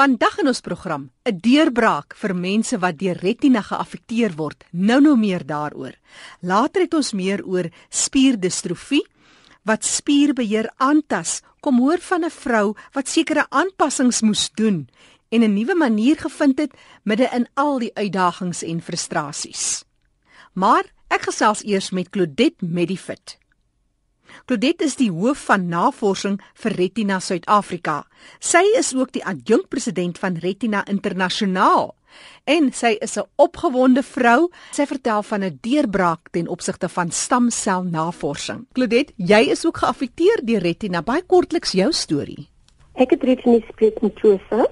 Vandag in ons program, 'n deurbraak vir mense wat deur retina geaffekteer word. Nou nou meer daaroor. Later het ons meer oor spierdistrofie wat spierbeheer aantas. Kom hoor van 'n vrou wat sekere aanpassings moes doen en 'n nuwe manier gevind het midde in al die uitdagings en frustrasies. Maar ek gesels eers met Claudette Medifit. Claudette is die hoof van navorsing vir Retina Suid-Afrika. Sy is ook die adjunkpresident van Retina Internasionaal. En sy is 'n opgewonde vrou. Sy vertel van 'n deurbraak ten opsigte van stamselnavorsing. Claudette, jy is ook geaffekteer deur retina. Baie kortliks jou storie. Ek het retinus pigmentosa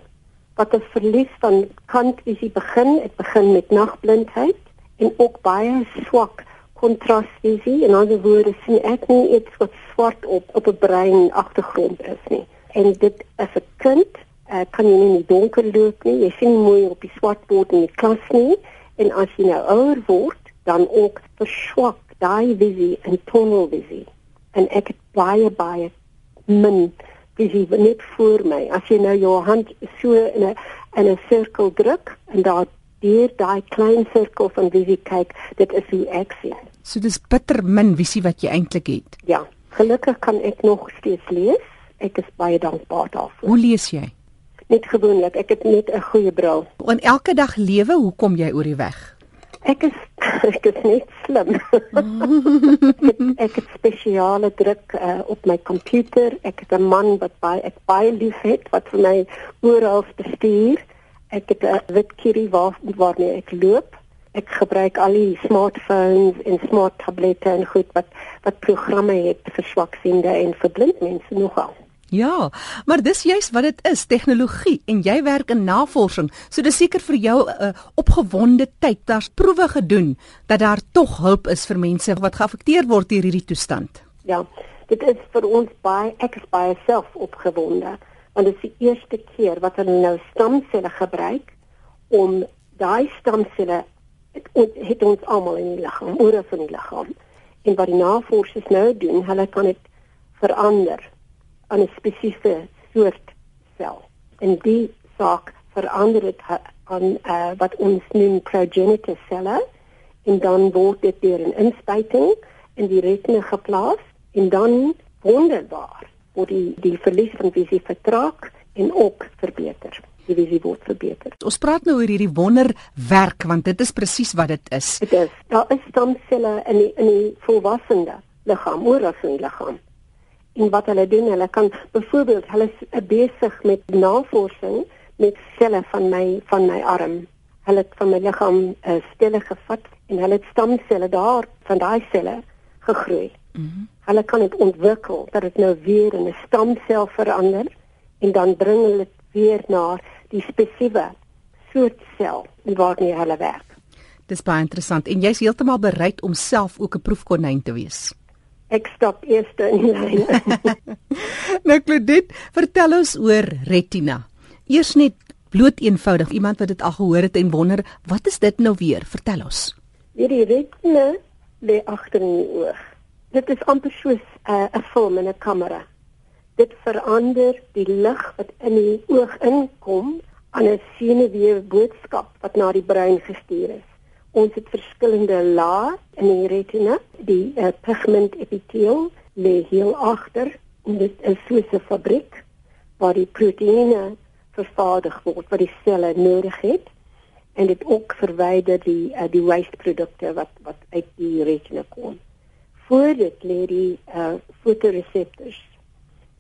wat 'n verlies van kantvisie begin. Dit begin met nagblindheid en ook baie swak kontrasvisie. In ander woorde sien ek nie iets wat swart op op 'n brein agtergrond is nie. En dit as 'n kind uh, kan jy nie in die donker loop nie. Jy sien mooi op die swart bord in die klas nie. En as jy nou ouer word, dan ook verswak daai visie en tunnelvisie. En ek het baie baie min visie net voor my. As jy nou jou hand so in 'n in 'n sirkel druk en daar deur daai klein sirkel van visie kyk, dit is hoe ek sien. So dis bitter min visie wat jy eintlik het. Ja, gelukkig kan ek nog steeds lees. Ek is baie dankbaar daarvoor. Hoe lees jy? net gewoonlik. Ek het net 'n goeie bril. En elke dag lewe, hoe kom jy oor die weg? Ek is ek is net slim. ek, het, ek het spesiale druk uh, op my komputer. Ek het 'n man wat baie ek baie lief het wat vir my oral bestuur. Ek het 'n wit kierie waar waarmee ek loop. Ek gebruik al die smartphones en smart tablette en goed wat wat programme het vir swaksiende en vir blind mense nogal. Ja, maar dis juist wat dit is, tegnologie en jy werk in navorsing. So dis seker vir jou 'n uh, opgewonde tyd. Daar's proewe gedoen dat daar tog hulp is vir mense wat geaffekteer word deur hierdie toestand. Ja, dit is vir ons baie ek is baie self opgewonde want dit is die eerste keer wat hulle nou stamselle gebruik om daai stamselle het, het ons almal in die liggaam, oor van die liggaam. En wat die navorsers nou doen, hulle kan dit verander aan 'n spesifieke soort sel. En die saak verander dit aan uh, wat ons noem progenitor selle en dan word dit deur 'n inspuiting in die retina geplaas en dan wonderbaar word die die verlies van visie vertraag en ook verbeter. Die visie word verbeter. Ons praat nou oor hierdie wonderwerk want dit is presies wat dit is. Dit is. Daar is stamselle in die in die volwasse liggaam, oor as in die liggaam en wat hulle doen hulle kan byvoorbeeld hulle is besig met navorsing met selle van my van my arm hulle het van my liggaam uh, stelle gevat en hulle het stamselle daar van daai selle gegroei mm -hmm. hulle kan dit ontwikkel dat dit nou weer in 'n stamsel verander en dan bring hulle dit weer na die spesifieke soort sel waarmee hulle werk Dis baie interessant en jy's heeltemal bereid om self ook 'n proefkonyn te wees ek stap eers in die lyn. nou Claudette, vertel ons oor retina. Eers net bloot eenvoudig iemand wat dit al gehoor het en wonder, wat is dit nou weer? Vertel ons. Hierdie retina lê agter in die oog. Dit is amper soos uh, 'n uh, film in 'n kamera. Dit verander die lig wat in die oog inkom aan 'n senuwee boodskap wat na die brein gestuur is. Ons het verskillende lae in die retina. Die uh, pigment epitheel lê heel agter en dit is soos 'n fabriek waar die proteïene vervaardig word wat die selle nodig het en dit ook verwyder die uh, die waste produkte wat wat uit die retina kom. Voor dit lê die uh, fotoreseptors.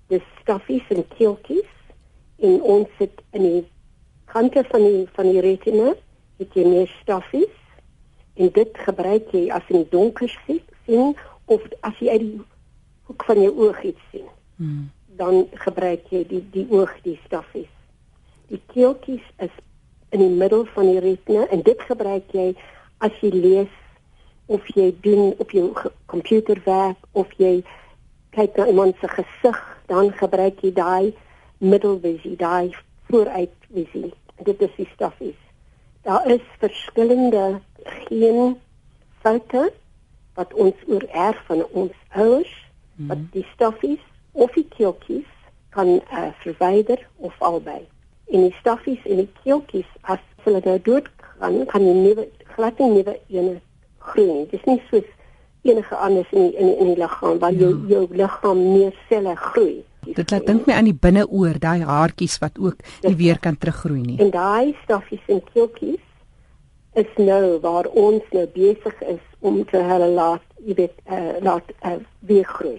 Die stoffies en keeltjies in ons sit in die kante van die van die retina het jy meer stoffies en dit gebruik jy as in donker sien of as jy uit die hoek van jou oog iets sien. Hmm. Dan gebruik jy die die oog die stoffies. Die keeltjies is in die middel van die retina en dit gebruik jy as jy lees of jy doen op jou komputer werk of jy kyk na iemand se gesig, dan gebruik jy daai middelvisie, daai vooruitvisie. Dit is die stoffies. Daar is verskillende geen foute wat ons oor erf van ons ouers mm. wat die stoffies of die keeltjies kan uh, verwyder of albei. En die staffies en die keeltjies as hulle nou dood gaan, kan jy nie glad nie nuwe ene groei nie. Dit is nie soos enige anders in die, in die, in die liggaam waar jou ja. jou liggaam meer selle groei. Dit laat dink my aan die binneoor, daai haartjies wat ook nie weer kan teruggroei nie. En daai stoffies en keeltjies is nou waar ons nou besig is om te hulle laat, jy weet, uh, laat uh, weer groei.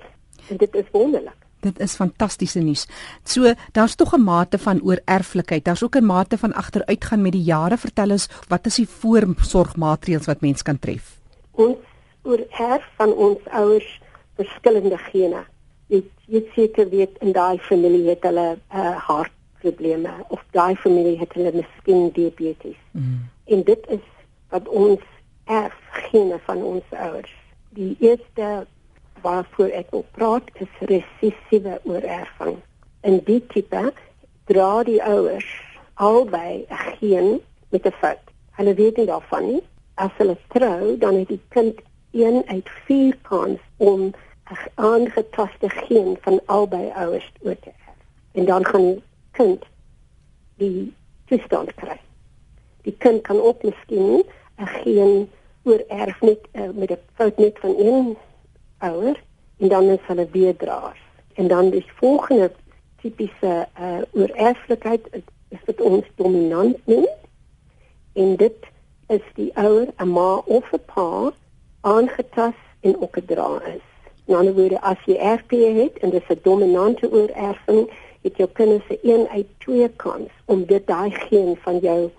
En dit is wonderlik. Dit is fantastiese nuus. So, daar's tog 'n mate van oorerflikheid. Daar's ook 'n mate van agteruitgaan met die jare. Vertel ons, wat is die voorsorgmaatreëls wat mens kan tref? Ons oorerf van ons ouers verskillende gene jy jy seker weet in daai familie het hulle uh, hartprobleme of daai familie het hulle miskien diabetes. Mm. En dit is wat ons erf gene van ons ouers. Die eerste waarvoor ek wil praat is resessiewe oorerving. In die tipe dra die ouers albei 'n geen met 'n fout. Hulle weet nie daarvan nie. As hulle trou, dan het die kind 1 uit 4 kans om aangetaste geen van albei ouers oor te erf. En dan gaan die kind die toestand kry. Die kind kan ook miskien 'n geen oor erf net uh, met 'n fout net van een ouer en dan is hulle weer draers. En dan die volgende tipiese uh, oor erflikheid is dit ons dominant noem. En dit is die ouer, 'n ma of 'n pa aangetast en draer is. In ander woorde, as jy RP het en dit is 'n dominante oorerving, het jou kinders 'n 1 uit 2 kans om dit daai geen van jou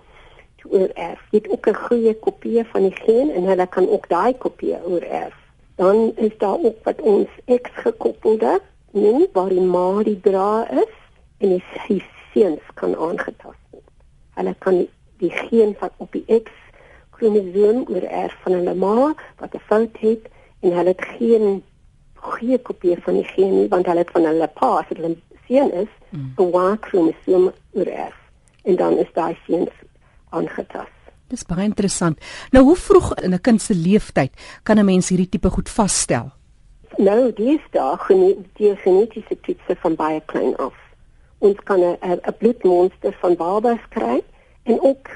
te oorerf. Jy het ook 'n goeie kopie van die geen en hulle kan ook daai kopie oorerf. Dan is daar ook wat ons X-gekoppelde, nie waar die ma die dra is en die seuns kan aangetast word. Hulle kan die geen van op die X kromosoom oorerf van hulle ma wat 'n fout het en hulle het geen goeie kopie van die geen nie want hulle het van hulle pa as hulle seun is mm. 'n Y-kromosoom oorerf en dan is daai seun aangetast. Dis baie interessant. Nou hoe vroeg in 'n kind se lewenstyd kan 'n mens hierdie tipe goed vasstel? Nou, dis daar die genetiese toetse van baie klein af. Ons kan 'n 'n bloedmonster van babas kry en ook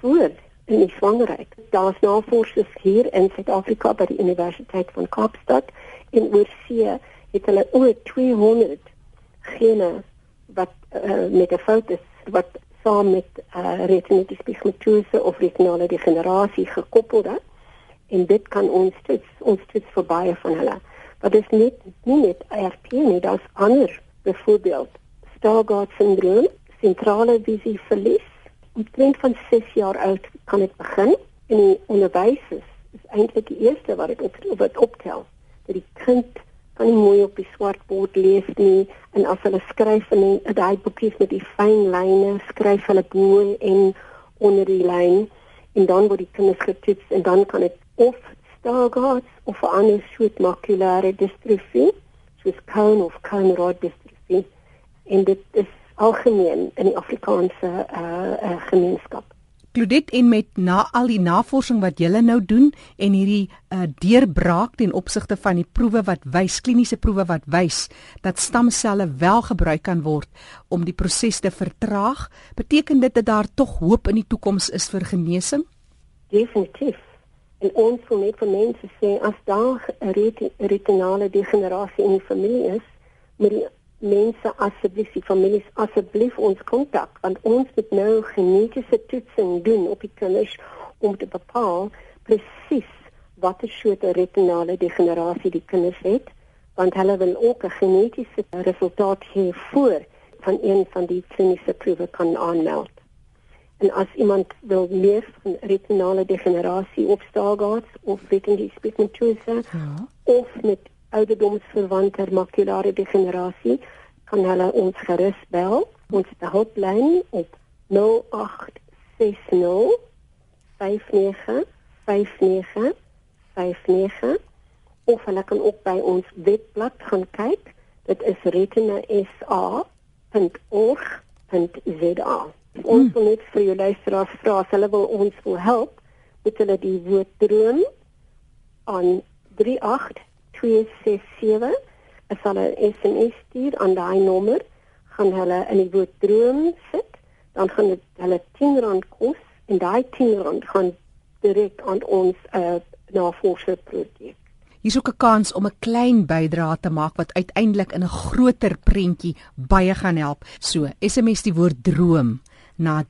voor in die swangerheid. Daar's navorsers hier in Suid-Afrika by die Universiteit van Kaapstad en oor see het hulle oor 200 gene wat uh, met 'n fout is wat saam met uh, retinitis pigmentosa of retinale degenerasie gekoppel is en dit kan ons toets ons toets vir baie van hulle wat is net nie net RP nie daar's ander byvoorbeeld Stargardt syndroom sentrale visie verlies omtrent van 6 jaar oud kan dit begin en die onderwys is, is eintlik die eerste wat dit op wat optel. Dat die kind kan nie mooi op die swart bord lees nie en as hulle skryf in daai boekies met die fyn lyne skryf hulle bo en onder die lyn en dan word die kinders getoets en dan kan dit of Stargardt of 'n ander soort makulare distrofie soos Cohen of Cohen-Rod distrofie en dit is algemeen in die Afrikaanse uh, uh, gemeenskap Claudette en met na al die navorsing wat julle nou doen en hierdie uh, deurbraak ten opsigte van die proewe wat wys kliniese proewe wat wys dat stamselle wel gebruik kan word om die proses te vertraag, beteken dit dat daar tog hoop in die toekoms is vir genesing? Definitief. En ons wil net vir mense sê as daar retinale degenerasie in die familie is, moet die mense asseblief die families asseblief ons kontak want ons moet nou genetiese toetsing doen op die kinders om te bepaal presies watter soort retinale degenerasie die kinders het want hulle wil ook 'n genetiese resultaat hê voor van een van die kliniese proewe kan aanmeld. En as iemand wil meer van retinale degenerasie of Stargardt of retinitis pigmentosa ja. of met ouderdomsverwante makulare degenerasie kan hulle ons gerus bel. Ons het 'n hulplyn op 0860 59 59 59 of hulle kan ook by ons webblad gaan kyk. Dit is retinasa.org.za. Ons wil net vir julle luisteraars vra as hulle wil ons wil help, moet hulle die woord droom aan 38267 as hulle 'n SMS stuur aan daai nommer, gaan hulle in die woord droom sit, dan gaan dit hulle R10 kos en daai R10 gaan direk aan ons uh, navorsingsprojek. Hier's ook 'n kans om 'n klein bydrae te maak wat uiteindelik in 'n groter prentjie baie gaan help. So, SMS die woord droom na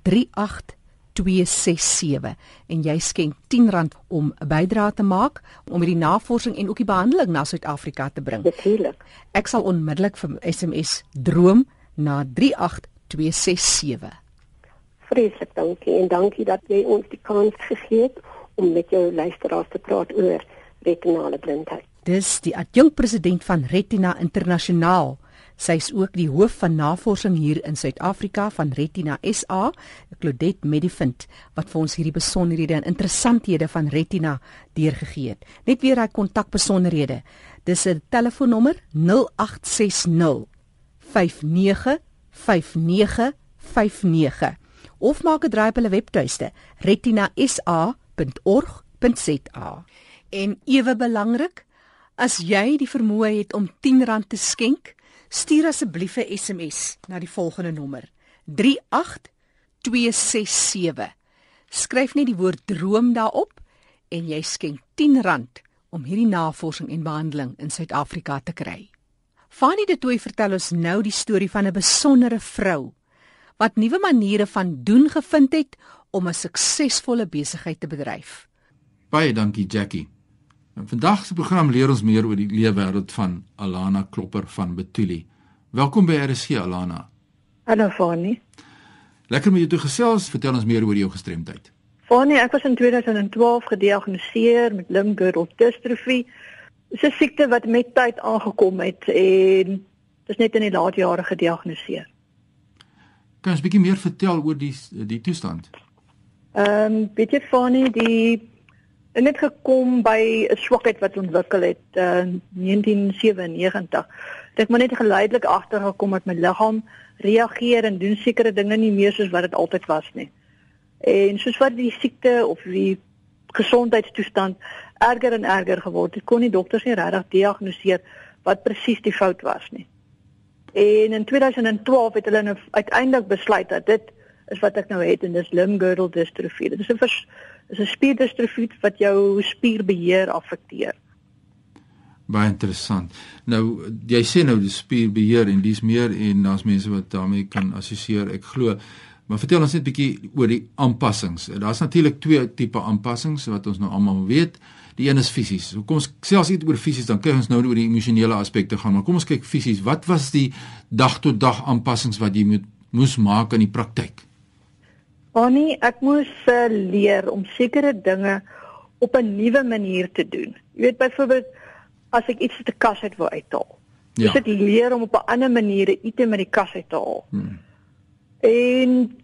38267 en jy skenk R10 om 'n bydrae te maak om hierdie navorsing en ook die behandeling na Suid-Afrika te bring. Natuurlik. Ek sal onmiddellik vir SMS droom na 38267. Vreeslik dankie en dankie dat jy ons die kans gegee het om met jou luisteraars te praat oor retinale blindheid. Dis die adjunkpresident van Retina Internasionaal. Sy is ook die hoof van navorsing hier in Suid-Afrika van Retina SA, Claudette Medifind, wat vir ons hierdie besonderhede en interessanthede van retina deurgegee het. Net weer hy kontakbesonderhede. Dis 'n telefoonnommer 0860 595959 of maak 'n draai op hulle webtuiste retinasa.org.za. En ewe belangrik, as jy die vermoë het om R10 te skenk, stuur asseblief 'n SMS na die volgende nommer: 38267. Skryf net die woord droom daarop en jy skenk R10 om hierdie navorsing en behandeling in Suid-Afrika te kry. Fanie de Tooy vertel ons nou die storie van 'n besondere vrou wat nuwe maniere van doen gevind het om 'n suksesvolle besigheid te bedryf. Baie dankie Jackie. In vandag se program leer ons meer oor die leefwêreld van Alana Klopper van Betuli. Welkom by RSG Alana. Hallo Fani. Lekker met jou te gesels. Vertel ons meer oor jou gestremdheid. Fani, ek was in 2012 gediagnoseer met limb-girdle dystrofie. Dis 'n siekte wat met tyd aangekom het en dis net in die laat jare gediagnoseer. Kan jy 'n bietjie meer vertel oor die die toestand? Ehm, um, weet jy Fani, die en net gekom by 'n swakheid wat ontwikkel het uh, in 1997. Dit moet net geleidelik agtergekom het my liggaam reageer en doen sekere dinge nie meer soos wat dit altyd was nie. En soos wat die siekte of die gesondheidstoestand erger en erger geword het, kon die dokters nie regtig diagnoseer wat presies die fout was nie. En in 2012 het hulle nou uiteindelik besluit dat dit is wat ek nou het en dis limb-girdle dystrofie. Dit is 'n is 'n spierdistrofie wat jou spierbeheer affekteer. Baie interessant. Nou jy sê nou die spierbeheer en dis meer en daar's mense wat daarmee kan assosieer. Ek glo Maar vertel ons net 'n bietjie oor die aanpassings. Daar's natuurlik twee tipe aanpassings wat ons nou almal weet. Die een is fisies. So kom ons selfs net oor fisies, dan kyk ons nou oor die emosionele aspekte gaan. Maar kom ons kyk fisies. Wat was die dag tot dag aanpassings wat jy moet moes maak in die praktyk? Annie, ek moes uh, leer om sekere dinge op 'n nuwe manier te doen. Jy weet byvoorbeeld as ek iets uit 'n kas uit wil uithaal. Ja. Dis ek leer om op 'n ander manier 'n item uit die kas uit te haal. Hmm. En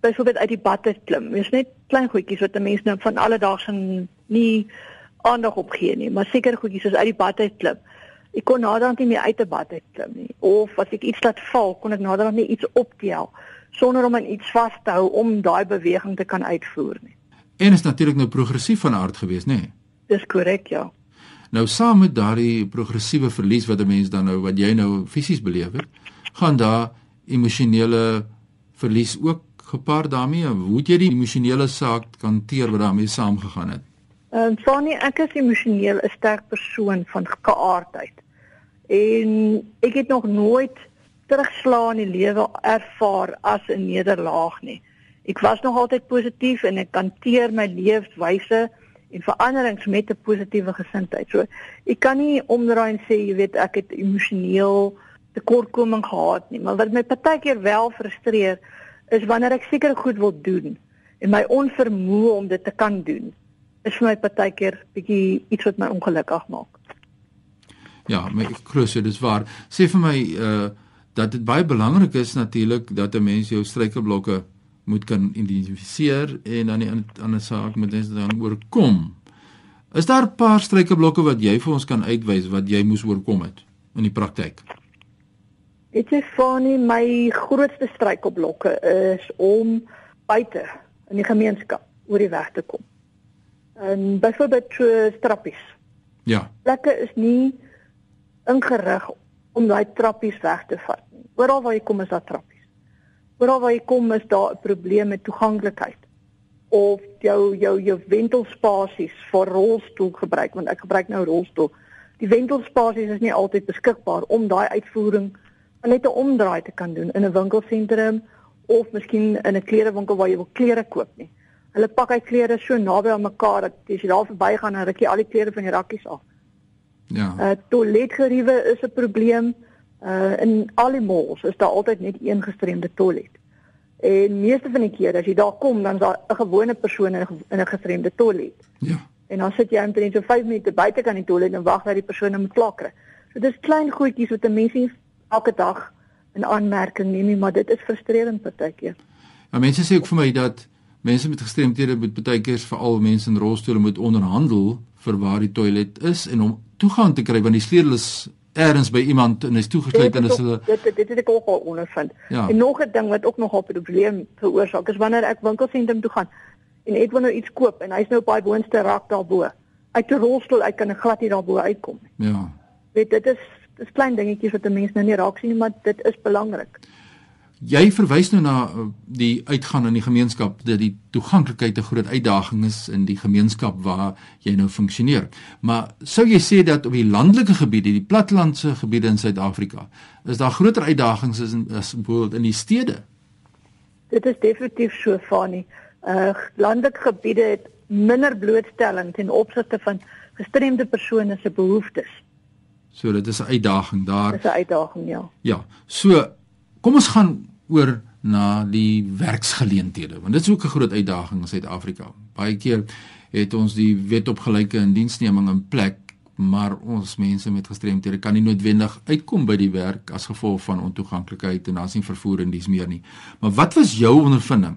byvoorbeeld uit die bad te klim. Dis net klein goedjies wat 'n mens nou van alledaagse nie aandag op gee nie, maar seker goedjies soos uit die bad uit klim. Ek kon naderhand nie meer uit 'n bad uit klim nie. Of as ek iets laat val, kon ek naderhand nie iets optel sonder om aan iets vas te hou om daai beweging te kan uitvoer nie. En is natuurlik nou progressief van aard gewees, nê? Nee? Dis korrek, ja. Nou saam met daardie progressiewe verlies wat 'n mens dan nou wat jy nou fisies beleef het, gaan daar emosionele verlies ook gepaard daarmee. Hoe het jy die emosionele saak hanteer wat daarmee saamgegaan het? Ehm um, Fanny, ek is emosioneel 'n sterk persoon van geaardheid. En ek het nog nooit terugslag in die lewe ervaar as 'n nederlaag nie. Ek was nog altyd positief en ek hanteer my lewenswyse en veranderings met 'n positiewe gesindheid. So ek kan nie omdraai en sê jy weet ek het emosioneel tekortkoming gehad nie, maar wat my partykeer wel frustreer is wanneer ek seker goed wil doen en my onvermoë om dit te kan doen is vir my partykeer bietjie iets wat my ongelukkig maak. Ja, my glo so dis waar. Sê vir my uh dat dit baie belangrik is natuurlik dat 'n mens jou struikelblokke moet kan identifiseer en dan die ander saak moet jy dan oorkom. Is daar 'n paar struikelblokke wat jy vir ons kan uitwys wat jy moes oorkom het in die praktyk? Dit is van my grootste struikelblokke is om buite in die gemeenskap oor die weg te kom. En byvoorbeeld trappies. Ja. Plekke is nie ingerig om daai trappies weg te vat. Oral waar jy kom is daar trappies. Oral waar jy kom is daar 'n probleem met toeganklikheid of jou jou jou wentelspasies vir rolstoel gebruik want ek gebruik nou rolstoel. Die wentelspasies is nie altyd beskikbaar om daai uitvoering net 'n omdraai te kan doen in 'n winkelsentrum of miskien in 'n klerewinkel waar jy wil klere koop nie. Hulle pak uit klere so naby aan mekaar dat as jy daar verbygaan dan ruk jy al die klere van die rakkies af. Ja. Uh toiletgeriewe is 'n probleem. Uh in al die malls is daar altyd net een gestremde toilet. En meeste van die kere as jy daar kom dan is daar 'n gewone persoon in 'n gestremde toilet. Ja. En dan sit jy omtrent so 5 minute buite kan die toilet en wag dat die persoon hom klaar kry. So dis klein goedjies wat 'n mens nie elke dag in aanmerking neem nie, maar dit is frustrerend partykeer. Ja, mense sê ook vir my dat mense met gestremthede moet baie keer veral mense in rolstoele moet onderhandel vir waar die toilet is en om toegang te kry want die sleutel is ergens by iemand en hy's toegesluit en is hulle dit dit het ek ook al ondervind. Ja. En nog 'n ding wat ook nogal 'n probleem veroorsaak is wanneer ek winkelsentrum toe gaan en ek wil nou iets koop en hy's nou op daai boonste rak daarbo. Uit 'n rolstoel uit kan ek glad nie daarbo uitkom nie. ja. Weet dit is dis klein dingetjies wat 'n mens nou nie raak sien nie, maar dit is belangrik. Jy verwys nou na uh, die uitgaan in die gemeenskap dat die toeganklikheid 'n groot uitdaging is in die gemeenskap waar jy nou funksioneer. Maar sou jy sê dat op die landelike gebiede, die plattelandse gebiede in Suid-Afrika, is daar groter uitdagings as in as byvoorbeeld in die stede? Dit is definitief so Fani. Uh landelike gebiede het minder blootstelling ten opsigte van gestremde persone se behoeftes. So dit is 'n uitdaging daar. Dis 'n uitdaging, ja. Ja. So kom ons gaan oor na die werksgeleenthede want dit is ook 'n groot uitdaging in Suid-Afrika. Baie keer het ons die wet op gelyke indiensneming in plek, maar ons mense met gestremthede kan nie noodwendig uitkom by die werk as gevolg van ontoeganklikheid en daar's nie vervoer en dis meer nie. Maar wat was jou ondervinding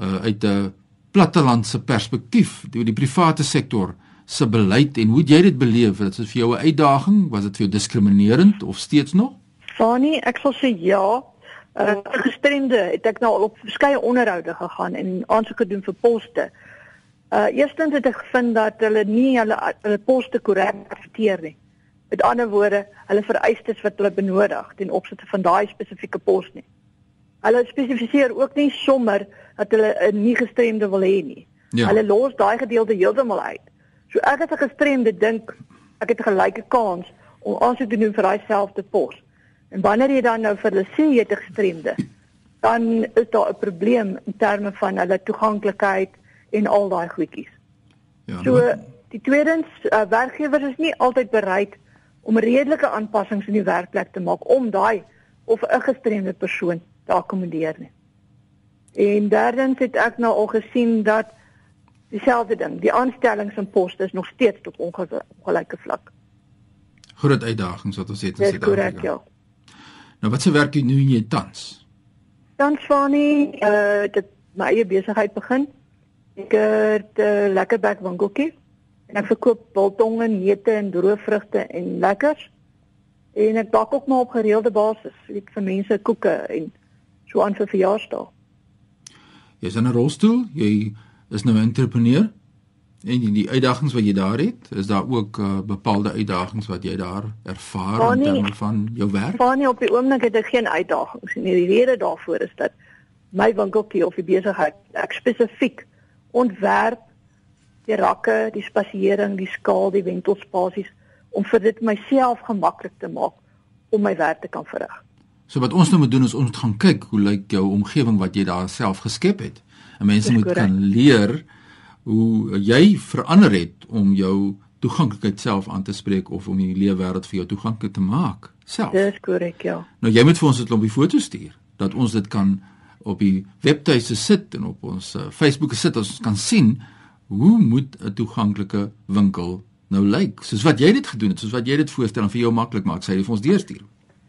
uh, uit 'n plattelandse perspektief, die, die private sektor se beleid en hoe het jy dit beleef? Was dit vir jou 'n uitdaging? Was dit vir jou diskriminerend of steeds nog? Fani, ek sal sê ja. Uh gestremde het ek nou al op verskeie onderhoude gegaan en aansoeke gedoen vir poste. Uh eerstens het ek gevind dat hulle nie hulle hulle poste korrek adverteer nie. Met ander woorde, hulle vereistes wat hulle benodig ten opsigte van daai spesifieke pos nie. Hulle spesifiseer ook nie sommer dat hulle 'n nie gestremde wil hê nie. Ja. Hulle los daai gedeelte heeltemal uit. So ek as 'n gestremde dink ek het 'n gelyke kans om aansoek te doen vir daai selfde pos. En wanneer jy dan nou vir hulle sê jy het 'n gestremde, dan is daar 'n probleem in terme van hulle toeganklikheid en al daai goedjies. Ja. So nou- die tweedens uh, werkgewers is nie altyd bereid om redelike aanpassings in die werkplek te maak om daai of 'n gestremde persoon te akkommodeer nie. En derdens het ek nou al gesien dat dieselfde ding, die aanstellings en poste is nog steeds op onge- ongelyke vlak. groot uitdagings wat ons het in Dis korrek, Suid-Afrika. ja. Nou wat se werk doen jy tans? Dan Swani, uh dit my eie besigheid begin. Ek het 'n uh, lekker bak winkeltjie en ek verkoop biltonge, neute en droëvrugte en lekkers. En ek bak ook maar op gereelde basis, ek vir mense koeke en so aan vir verjaarsdae. Jy's in 'n rolstoel, jy is nou 'n entrepreneur en die, die uitdagings wat jy daar het, is daar ook uh, bepaalde uitdagings wat jy daar ervaar Oh, in terme van jou werk? Fanie op die oomblik het ek geen uitdagings nie. Die rede daarvoor is dat my winkeltjie of die besigheid ek spesifiek ontwerp die rakke, die spasiering, die skaal, die wentelspasies om vir dit myself gemaklik te maak om my werk te kan verrig. So wat ons nou moet doen is ons moet gaan kyk hoe lyk jou omgewing wat jy daar self geskep het. En mense moet korrek. kan leer hoe jy verander het om jou toeganklikheid self aan te spreek of om die leefwêreld vir jou toeganklik te maak self. Dis korrek, ja. Nou jy moet vir ons 'n klompie foto's stuur dat ons dit kan op die webtuiste sit en op ons uh, Facebook sit ons kan sien hoe moet 'n toeganklike winkel nou lyk soos wat jy dit gedoen het soos wat jy dit voorstel en vir jou maklik maak sê jy vir ons deurstuur.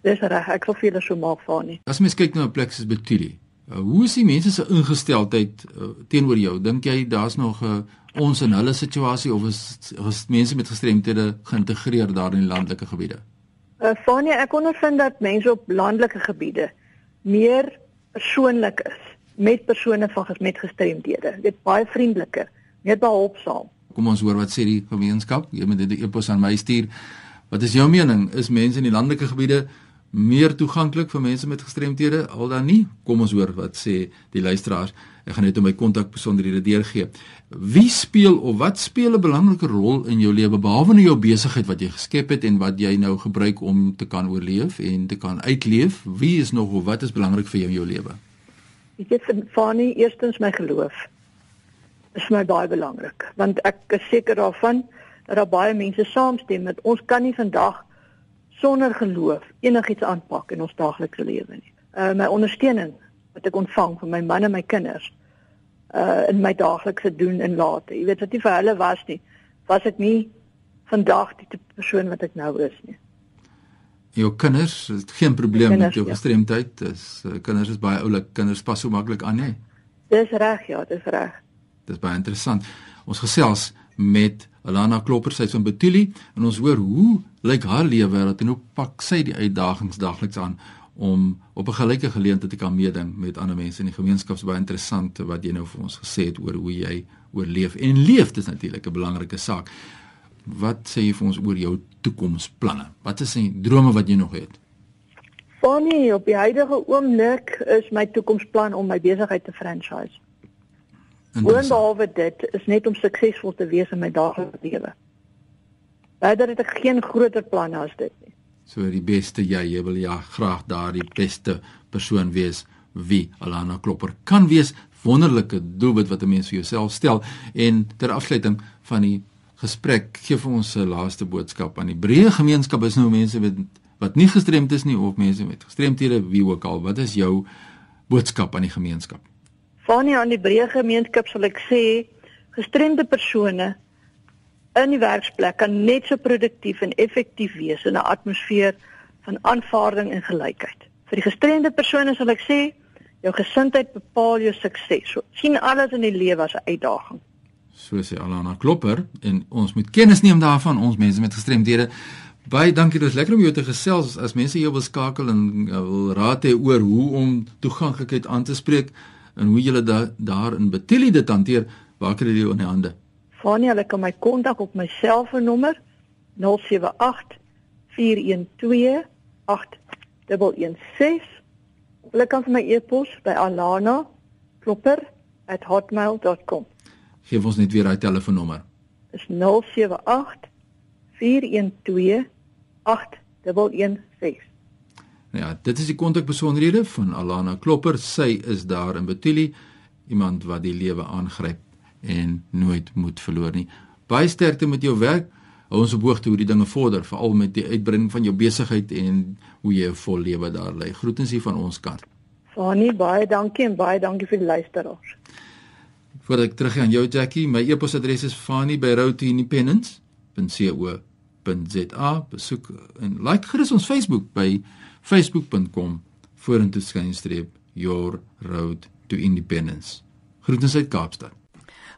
Dis reg. Ek sal vir julle so maak, Fanie. As mens kyk na 'n plek soos Betuli, uh, hoe is die mense se ingesteldheid uh, teenoor jou? Dink jy daar's nog 'n uh, ons in hulle situasie of is, is mense met gestremthede geïntegreer daar in die landelike gebiede? Uh, Fanie, ek ondervind dat mense op landelike gebiede meer persoonlik is met persone van met gestremdhede. Dit baie vriendeliker, meer behulpsaam. Kom ons hoor wat sê die gemeenskap. Jy moet dit 'n e-pos aan my stuur. Wat is jou mening? Is mense in die landelike gebiede meer toeganklik vir mense met gestremthede al dan nie? Kom ons hoor wat sê die luisteraars. Ek gaan net my kontak besonderhede deurgee. Wie speel of wat speel 'n belangrike rol in jou lewe behalwe nou jou besigheid wat jy geskep het en wat jy nou gebruik om te kan oorleef en te kan uitleef? Wie is nog of wat is belangrik vir jou in jou lewe? Ek het vir Fanny eerstens my geloof. Is my baie belangrik want ek is seker daarvan dat daar baie mense saamstem met ons kan nie vandag sonder geloof enigiets aanpak in ons daaglikse lewe nie. Uh my ondersteuning wat ek ontvang van my man en my kinders uh in my daaglikse doen en late. Jy weet wat nie vir hulle was nie. Was ek nie vandag die persoon wat ek nou is nie. Jou kinders, het geen probleem kinders, met jou ja. gestremdheid. Dis uh, kinders is baie oulik. Kinders pas so maklik aan, hè. Dis reg, ja, dis reg. Dis baie interessant. Ons gesels met Alana Klopper sy van Betuli en ons hoor hoe lyk haar lewe dat en hoe pak sy die uitdagings daagliks aan om op 'n gelyke geleentheid te kan meeding met ander mense in die gemeenskap. Baie interessant wat jy nou vir ons gesê het oor hoe jy oorleef en leef dis natuurlik 'n belangrike saak. Wat sê jy vir ons oor jou toekomsplanne? Wat is die drome wat jy nog het? Bonnie, op die huidige oomblik is my toekomsplan om my besigheid te franchise. Boonbehalwe dit is net om suksesvol te wees in my daaglikse lewe. Verder het ek geen groter planne as dit nie. So die beste jy, jy wil ja graag daardie beste persoon wees wie Alana Klopper kan wees. Wonderlike doelwit wat 'n mens vir jouself stel en ter afsluiting van die gesprek gee vir ons 'n laaste boodskap aan die breë gemeenskap is nou mense wat wat nie gestremd is nie of mense met gestremthede wie ook al. Wat is jou boodskap aan die gemeenskap? Van nie aan die breë gemeenskap sal ek sê gestremde persone in die werksplek kan net so produktief en effektief wees in 'n atmosfeer van aanvaarding en gelykheid. Vir die gestremde persone sal ek sê, jou gesindheid bepaal jou sukses. So, sien alles in die lewe as 'n uitdaging. So sê Alana Klopper en ons moet kennis neem daarvan ons mense met gestremdhede. Baie dankie, dit is lekker om jou te gesels as mense jou wil skakel en uh, wil raad hê oor hoe om toeganklikheid aan te spreek en hoe jy da, daar in Betilie dit hanteer. Waar kry jy dit in die hande? Fanie, hulle kan my kontak op my selfoonnommer 078 412 8116. Hulle kan vir my e-pos by alana.klopper@hotmail.com. Geef ons net weer daai telefoonnommer. Dis 078 412 8116. Ja, dit is die kontakbesonderhede van Alana Klopper. Sy is daar in Betilie, iemand wat die lewe aangryp en nooit moet verloor nie. Baie sterkte met jou werk. Hou ons op hoogte hoe die dinge vorder, veral met die uitbreiding van jou besigheid en hoe jy 'n vol lewe daar lê. Groetens hier van ons kant. Fanie, baie dankie en baie dankie vir die luisteraars. Voordat ek teruggaan jou Jackie, my e-posadres is fanie@routeindependence.co.za. Besoek en like gerus ons Facebook by facebook.com vorentoe skynstreep your road to independence. Groetens uit Kaapstad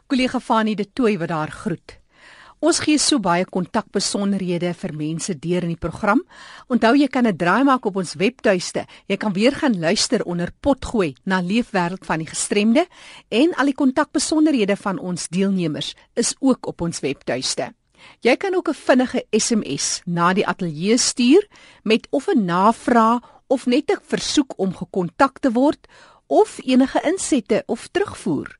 kollega Fanie de Tooi wat daar groet. Ons gee so baie kontakbesonderhede vir mense deur in die program. Onthou jy kan 'n draai maak op ons webtuiste. Jy kan weer gaan luister onder potgooi na leefwêreld van die gestremde en al die kontakbesonderhede van ons deelnemers is ook op ons webtuiste. Jy kan ook 'n vinnige SMS na die ateljee stuur met of 'n navraag of net 'n versoek om gekontak te word of enige insette of terugvoer.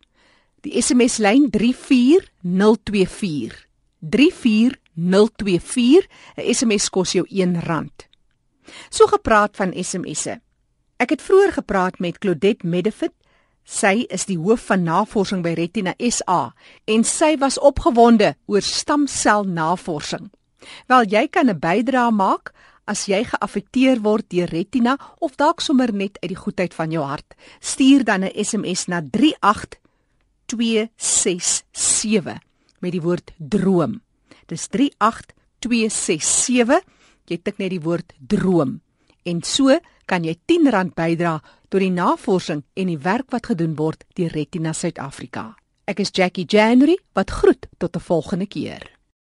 Die SMS lyn 34024. 34024. 'n SMS kos jou R1. So gepraat van SMS'e. Ek het vroeër gepraat met Claudette Medefit. Sy is die hoof van navorsing by Retina SA en sy was opgewonde oor stamselnavorsing. Wel jy kan 'n bydrae maak as jy geaffekteer word deur retina of dalk sommer net uit die goedheid van jou hart. Stuur dan 'n SMS na 267 met die woord droom. Dis 38267. Jy tik net die woord droom en so kan jy R10 bydra tot die navorsing en die werk wat gedoen word deur Retina Suid-Afrika. Ek is Jackie January wat groet tot 'n volgende keer.